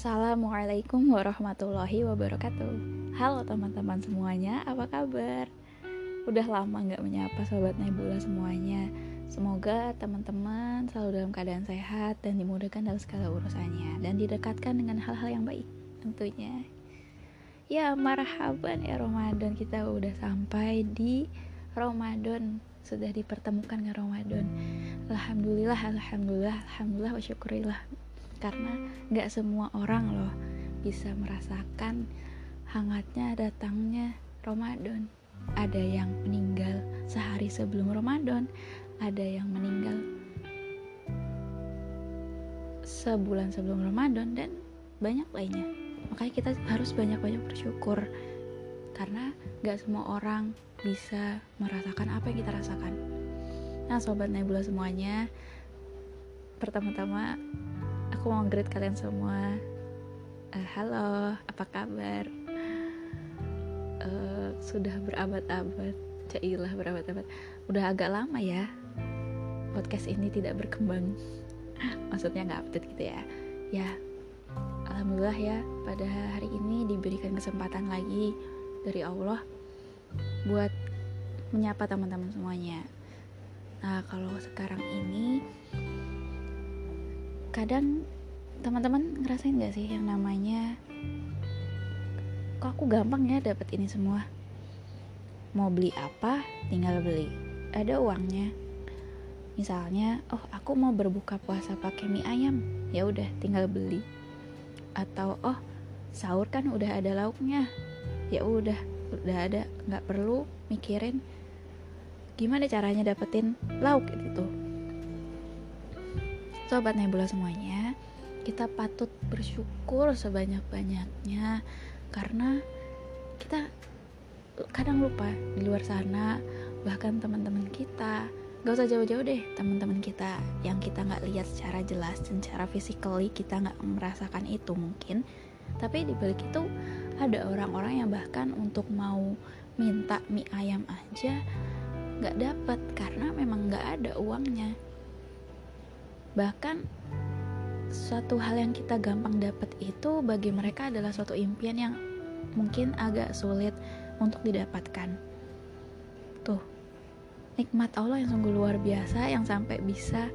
Assalamualaikum warahmatullahi wabarakatuh. Halo teman-teman semuanya, apa kabar? Udah lama gak menyapa Sobat Nebula semuanya. Semoga teman-teman selalu dalam keadaan sehat dan dimudahkan dalam segala urusannya Dan didekatkan dengan hal-hal yang baik tentunya. Ya marhaban ya Ramadan. Kita udah sampai di Ramadan. Sudah dipertemukan dengan Ramadan. Alhamdulillah, Alhamdulillah, Alhamdulillah, wa syukurillah karena nggak semua orang loh bisa merasakan hangatnya datangnya Ramadan. Ada yang meninggal sehari sebelum Ramadan ada yang meninggal sebulan sebelum Ramadan dan banyak lainnya. Makanya kita harus banyak-banyak bersyukur. Karena gak semua orang bisa merasakan apa yang kita rasakan. Nah sobat Nebula semuanya pertama-tama aku mau greet kalian semua. Uh, halo apa kabar? Uh, sudah berabad-abad. Cailah berabad-abad. Udah agak lama ya podcast ini tidak berkembang. Maksudnya nggak update gitu ya. Ya alhamdulillah ya pada hari ini diberikan kesempatan lagi dari Allah buat menyapa teman-teman semuanya. Nah kalau sekarang ini kadang teman-teman ngerasain gak sih yang namanya kok aku gampang ya dapat ini semua? Mau beli apa tinggal beli. Ada uangnya. Misalnya oh aku mau berbuka puasa pakai mie ayam. Ya udah tinggal beli. Atau oh sahur kan udah ada lauknya. Ya udah udah ada nggak perlu mikirin gimana caranya dapetin lauk itu Sobat Nebula semuanya, kita patut bersyukur sebanyak-banyaknya karena kita kadang lupa di luar sana bahkan teman-teman kita. Gak usah jauh-jauh deh teman-teman kita yang kita nggak lihat secara jelas dan secara physically kita nggak merasakan itu mungkin. Tapi di balik itu ada orang-orang yang bahkan untuk mau minta mie ayam aja nggak dapat karena memang nggak ada uangnya bahkan suatu hal yang kita gampang dapat itu bagi mereka adalah suatu impian yang mungkin agak sulit untuk didapatkan. Tuh nikmat Allah yang sungguh luar biasa yang sampai bisa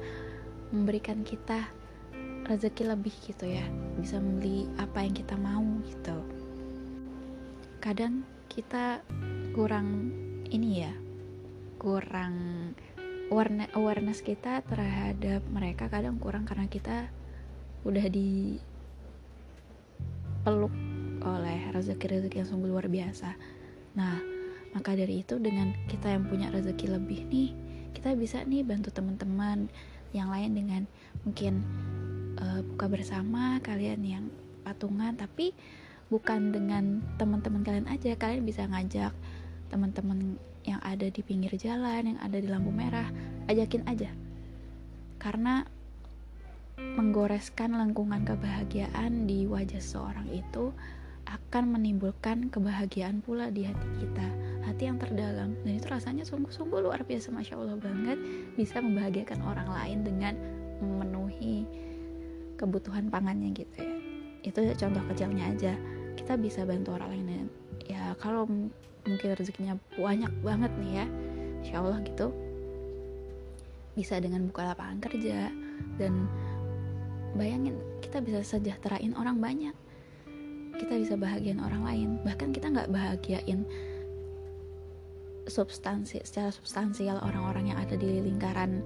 memberikan kita rezeki lebih gitu ya. Bisa membeli apa yang kita mau gitu. Kadang kita kurang ini ya kurang awareness kita terhadap mereka kadang kurang karena kita udah di peluk oleh rezeki-rezeki yang sungguh luar biasa. Nah, maka dari itu dengan kita yang punya rezeki lebih nih, kita bisa nih bantu teman-teman yang lain dengan mungkin uh, buka bersama kalian yang patungan tapi bukan dengan teman-teman kalian aja, kalian bisa ngajak teman-teman yang ada di pinggir jalan, yang ada di lampu merah, ajakin aja. Karena menggoreskan lengkungan kebahagiaan di wajah seorang itu akan menimbulkan kebahagiaan pula di hati kita. Hati yang terdalam. Dan itu rasanya sungguh-sungguh luar biasa masya Allah banget. Bisa membahagiakan orang lain dengan memenuhi kebutuhan pangannya gitu ya. Itu contoh kecilnya aja. Kita bisa bantu orang lain ya kalau mungkin rezekinya banyak banget nih ya insya Allah gitu. Bisa dengan buka lapangan kerja dan bayangin kita bisa sejahterain orang banyak. Kita bisa bahagiain orang lain. Bahkan kita nggak bahagiain substansi secara substansial orang-orang yang ada di lingkaran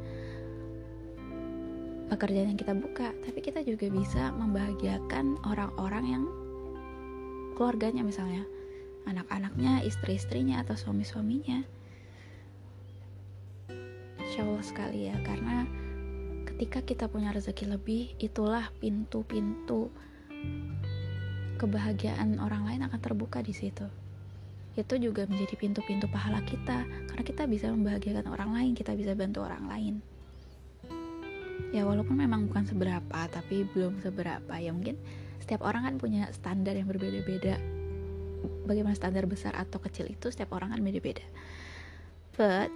pekerjaan yang kita buka. Tapi kita juga bisa membahagiakan orang-orang yang keluarganya misalnya anak-anaknya, istri-istrinya atau suami-suaminya. Insya Allah sekali ya, karena ketika kita punya rezeki lebih, itulah pintu-pintu kebahagiaan orang lain akan terbuka di situ. Itu juga menjadi pintu-pintu pahala kita, karena kita bisa membahagiakan orang lain, kita bisa bantu orang lain. Ya walaupun memang bukan seberapa, tapi belum seberapa. Ya mungkin setiap orang kan punya standar yang berbeda-beda bagaimana standar besar atau kecil itu setiap orang kan beda-beda. But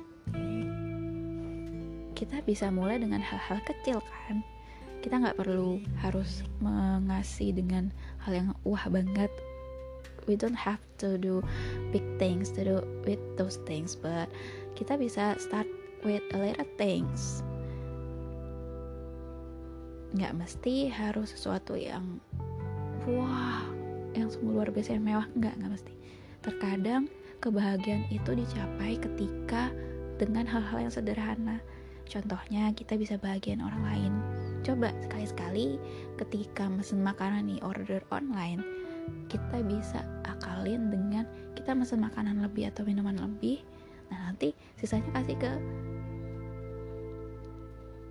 kita bisa mulai dengan hal-hal kecil kan. Kita nggak perlu harus mengasih dengan hal yang wah banget. We don't have to do big things to do with those things but kita bisa start with a little things. Nggak mesti harus sesuatu yang wah yang semua luar biasa yang mewah. Nggak nggak mesti terkadang kebahagiaan itu dicapai ketika dengan hal-hal yang sederhana. Contohnya kita bisa bahagian orang lain. Coba sekali-sekali ketika mesen makanan nih order online kita bisa akalin dengan kita mesen makanan lebih atau minuman lebih. Nah nanti sisanya kasih ke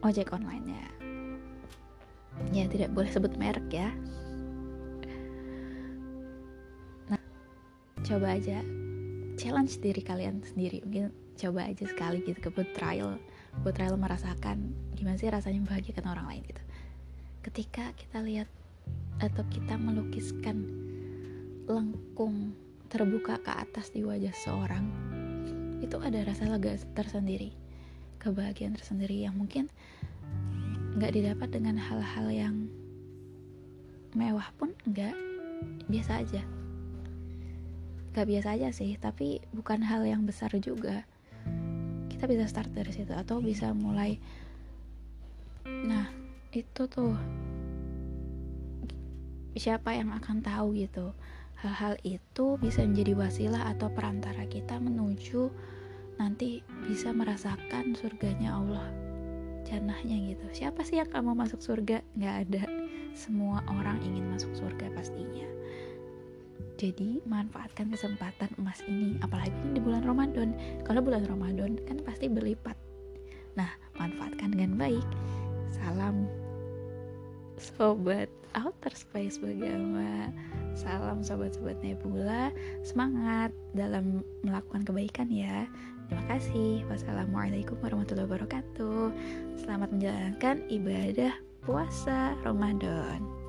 ojek online ya ya tidak boleh sebut merek ya coba aja challenge diri kalian sendiri. Mungkin coba aja sekali gitu ke buat trial buat trial merasakan gimana sih rasanya membahagiakan orang lain gitu. Ketika kita lihat atau kita melukiskan lengkung terbuka ke atas di wajah seorang itu ada rasa lega tersendiri kebahagiaan tersendiri yang mungkin nggak didapat dengan hal-hal yang mewah pun nggak biasa aja nggak biasa aja sih tapi bukan hal yang besar juga. Kita bisa start dari situ atau bisa mulai. Nah itu tuh siapa yang akan tahu gitu. Hal-hal itu bisa menjadi wasilah atau perantara kita menuju nanti bisa merasakan surganya Allah janahnya gitu. Siapa sih yang kamu masuk surga? Nggak ada. Semua orang ingin masuk surga pastinya jadi manfaatkan kesempatan emas ini, apalagi di bulan Ramadan. Kalau bulan Ramadan kan pasti berlipat. Nah, manfaatkan dengan baik. Salam sobat outer space bergama. Salam sobat-sobat Nebula. Semangat dalam melakukan kebaikan ya. Terima kasih. Wassalamualaikum warahmatullahi wabarakatuh. Selamat menjalankan ibadah puasa Ramadan.